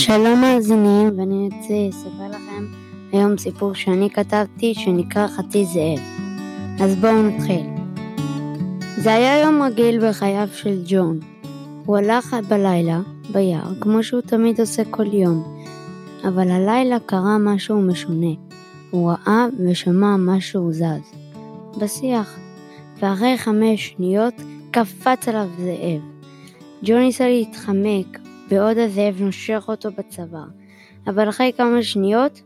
שלום מאזינים, ואני רוצה לספר לכם היום סיפור שאני כתבתי שנקרא חצי זאב. אז בואו נתחיל. זה היה יום רגיל בחייו של ג'ון. הוא הלך בלילה ביער, כמו שהוא תמיד עושה כל יום, אבל הלילה קרה משהו משונה. הוא ראה ושמע משהו זז. בשיח. ואחרי חמש שניות קפץ עליו זאב. ג'ון ניסה להתחמק, בעוד הזאב נושך אותו בצוואר. אבל אחרי כמה שניות,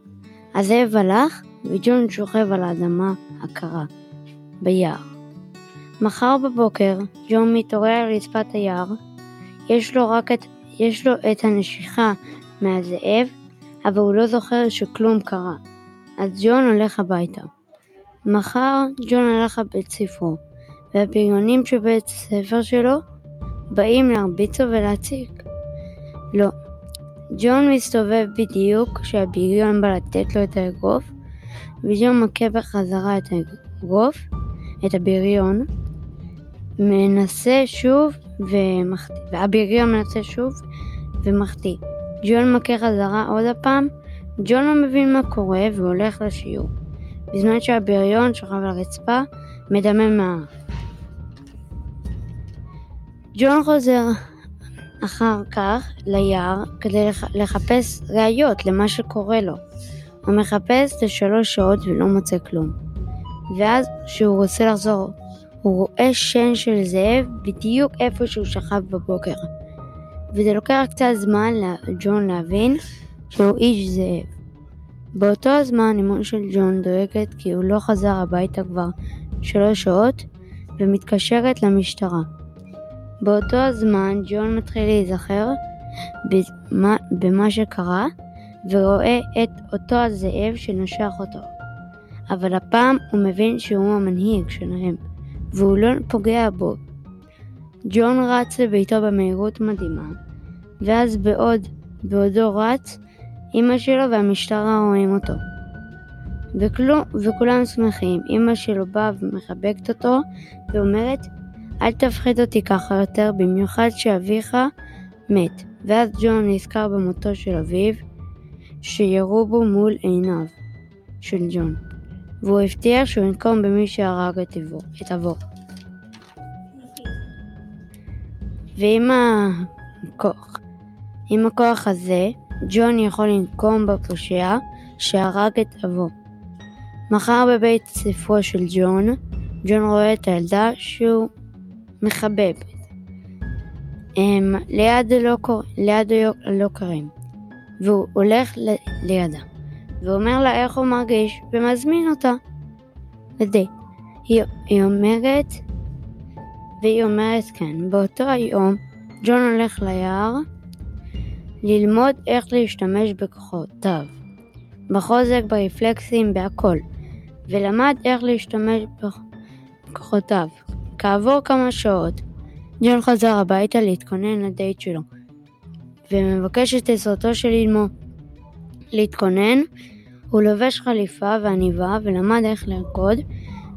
הזאב הלך, וג'ון שוכב על האדמה הקרה, ביער. מחר בבוקר, ג'ון מתעורר על רצפת היער, יש לו רק את, יש לו את הנשיכה מהזאב, אבל הוא לא זוכר שכלום קרה. אז ג'ון הולך הביתה. מחר ג'ון הלך לבית ספרו, והבריונים שבבית הספר שלו באים להרביץ ולהציק. לא. ג'ון מסתובב בדיוק כשהבריון בא לתת לו את האגרוף, וג'ון מכה בחזרה את האגרוף, את הבריון, מנסה שוב ומחטיא, והבריון מנסה שוב ומחטיא. ג'ון מכה חזרה עוד הפעם, ג'ון לא מבין מה קורה והולך לשיעור, בזמן שהבריון שוכב על הרצפה, מדמם מהאף. ג'ון חוזר אחר כך ליער כדי לחפש ראיות למה שקורה לו. הוא מחפש לשלוש שעות ולא מוצא כלום. ואז כשהוא רוצה לחזור, הוא רואה שן של זאב בדיוק איפה שהוא שכב בבוקר. וזה לוקח קצת זמן לג'ון להבין שהוא איש זאב. באותו הזמן אמו של ג'ון דואגת כי הוא לא חזר הביתה כבר שלוש שעות ומתקשרת למשטרה. באותו הזמן ג'ון מתחיל להיזכר במה, במה שקרה ורואה את אותו הזאב שנשך אותו. אבל הפעם הוא מבין שהוא המנהיג שלהם, והוא לא פוגע בו. ג'ון רץ לביתו במהירות מדהימה, ואז בעוד, בעודו רץ, אמא שלו והמשטרה רואים אותו. וכלום, וכולם שמחים, אמא שלו באה ומחבקת אותו, ואומרת, אל תפחיד אותי ככה יותר, במיוחד שאביך מת. ואז ג'ון נזכר במותו של אביו, שירו בו מול עיניו של ג'ון, והוא הבטיח שהוא ינקום במי שהרג את אבו. ועם הכוח, עם הכוח הזה, ג'ון יכול לנקום בפושע שהרג את אבו. מחר בבית ספרו של ג'ון, ג'ון רואה את הילדה שהוא מחבב. Um, ליד לא, ליד לא קרים, והוא הולך ל, לידה, ואומר לה איך הוא מרגיש, ומזמין אותה לדייט. היא, היא אומרת, והיא אומרת כן. באותו היום, ג'ון הולך ליער ללמוד איך להשתמש בכוחותיו, בחוזק, ברפלקסים, בהכל, ולמד איך להשתמש בכוחותיו. כעבור כמה שעות, ג'ון חזר הביתה להתכונן לדייט שלו, ומבקש את עזרתו של אמו. להתכונן, הוא לובש חליפה ועניבה ולמד איך לרקוד,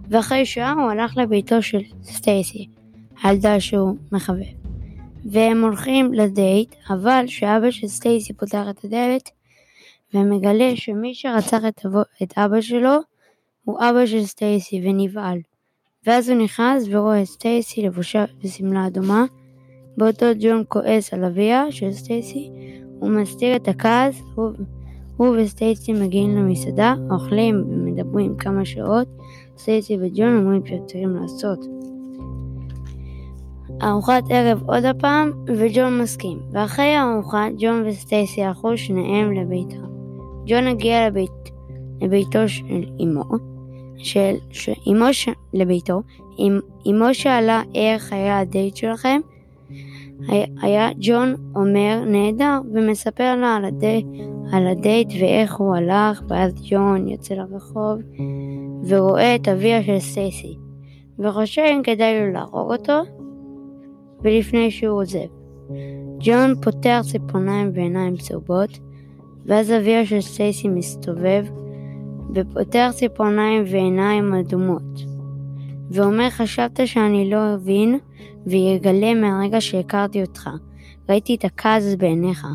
ואחרי שעה הוא הלך לביתו של סטייסי, הילדה שהוא מחבב. והם הולכים לדייט, אבל כשאבא של סטייסי פותח את הדלת, ומגלה שמי שרצח את אבא שלו הוא אבא של סטייסי ונבהל. ואז הוא נכנס ורואה את סטייסי לבושה בשמלה אדומה. באותו ג'ון כועס על אביה של סטייסי, הוא מסתיר את הכעס, הוא, הוא וסטייסי מגיעים למסעדה, אוכלים ומדברים כמה שעות, סטייסי וג'ון אומרים שצריכים לעשות. ארוחת ערב עוד הפעם, וג'ון מסכים, ואחרי הארוחה ג'ון וסטייסי הלכו שניהם לביתה. ג'ון הגיע לבית, לביתו של אמו, של, אמו ש... לביתו, אמו שאלה איך היה הדייט שלכם, היה, ג'ון אומר נהדר ומספר לה על, הדי, על הדייט ואיך הוא הלך ואז ג'ון יוצא לרחוב ורואה את אביה של סטייסי וחושב אם כדאי לו להרוג אותו ולפני שהוא עוזב. ג'ון פותח ציפורניים ועיניים צהובות ואז אביה של סטייסי מסתובב ופותח ציפורניים ועיניים אדומות, ואומר חשבת שאני לא אבין ויגלה מהרגע שהכרתי אותך, ראיתי את הכעס בעיניך.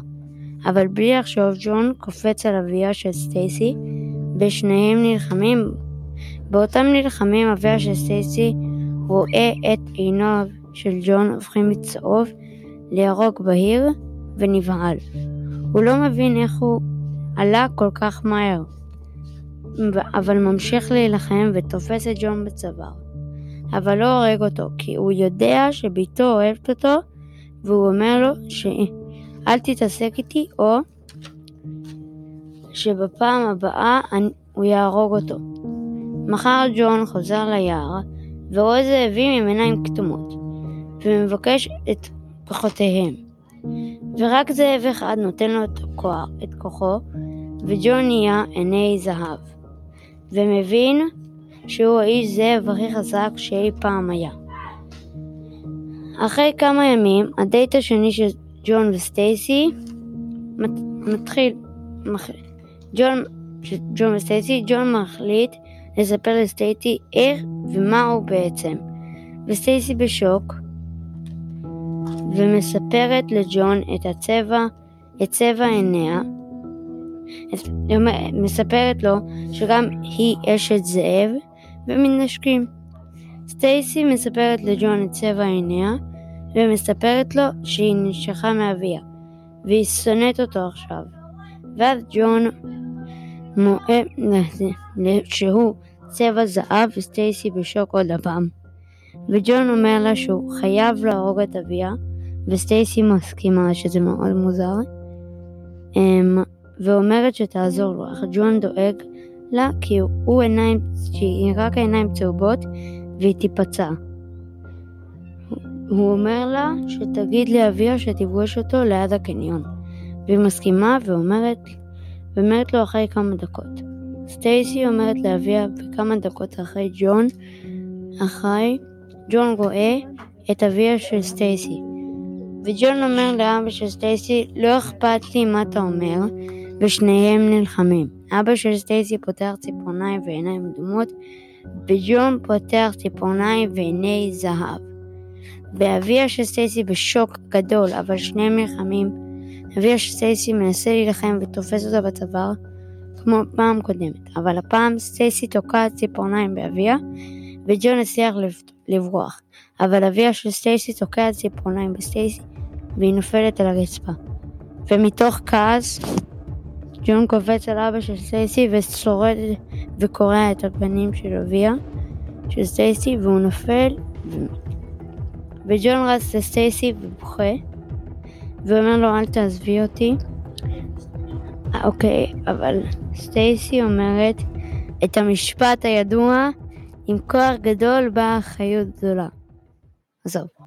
אבל בלי לחשוב ג'ון קופץ על אביה של סטייסי, ושניהם נלחמים. באותם נלחמים אביה של סטייסי רואה את עיניו של ג'ון הופכים מצהוב לירוק בהיר ונבהל. הוא לא מבין איך הוא עלה כל כך מהר, אבל ממשיך להילחם ותופס את ג'ון בצוואר. אבל לא הורג אותו, כי הוא יודע שבתו אוהבת אותו, והוא אומר לו שאל תתעסק איתי, או שבפעם הבאה אני, הוא יהרוג אותו. מחר ג'ון חוזר ליער, ורואה זאבים עם עיניים כתומות, ומבקש את כוחותיהם. ורק זאב אחד נותן לו את, כוח, את כוחו, וג'ון נהיה עיני זהב, ומבין שהוא האיש זאב הכי חזק שאי פעם היה. אחרי כמה ימים, הדייט השני של ג'ון וסטייסי מתחיל, מח... ג'ון, ג'ון וסטייסי, ג'ון מחליט לספר לסטייסי איך ומה הוא בעצם. וסטייסי בשוק, ומספרת לג'ון את הצבע, את צבע עיניה. מספרת לו שגם היא אשת זאב, ומתנשקים. סטייסי מספרת לג'ון את צבע עיניה, ומספרת לו שהיא נשכה מאביה, והיא שונאת אותו עכשיו. ואז ג'ון מואה שהוא צבע זהב וסטייסי בשוק עוד הפעם. וג'ון אומר לה שהוא חייב להרוג את אביה, וסטייסי מסכימה שזה מאוד מוזר, אמ, ואומרת שתעזור לו, אך ג'ון דואג לה כי הוא עיניים, שהיא רק העיניים צהובות והיא תיפצע. הוא אומר לה שתגיד לאביה שתפגוש אותו ליד הקניון, והיא מסכימה ואומרת, ואומרת לו אחרי כמה דקות. סטייסי אומרת לאביה וכמה דקות אחרי ג'ון, אחרי, ג'ון רואה את אביה של סטייסי. וג'ון אומר לאבא של סטייסי, לא אכפת לי מה אתה אומר, ושניהם נלחמים. אבא של סטייסי פותח ציפורניים ועיניים אדומות, וג'ון פותח ציפורניים ועיני זהב. ואביה של סטייסי בשוק גדול, אבל שניהם נלחמים. אביה של סטייסי מנסה להילחם ותופס אותה בצוואר, כמו פעם קודמת, אבל הפעם סטייסי תוקעת ציפורניים באביה, וג'ון הצליח לברוח, אבל אביה של סטייסי תוקעת ציפורניים בסטייסי, והיא נופלת על הרצפה. ומתוך כעס, ג'ון קופץ על אבא של סטייסי ושורד וקורע את הפנים של אביה של סטייסי והוא נופל וג'ון רץ לסטייסי ובוכה ואומר לו אל תעזבי אותי אוקיי, אבל סטייסי אומרת את המשפט הידוע עם כוח גדול באה אחריות גדולה. עזוב.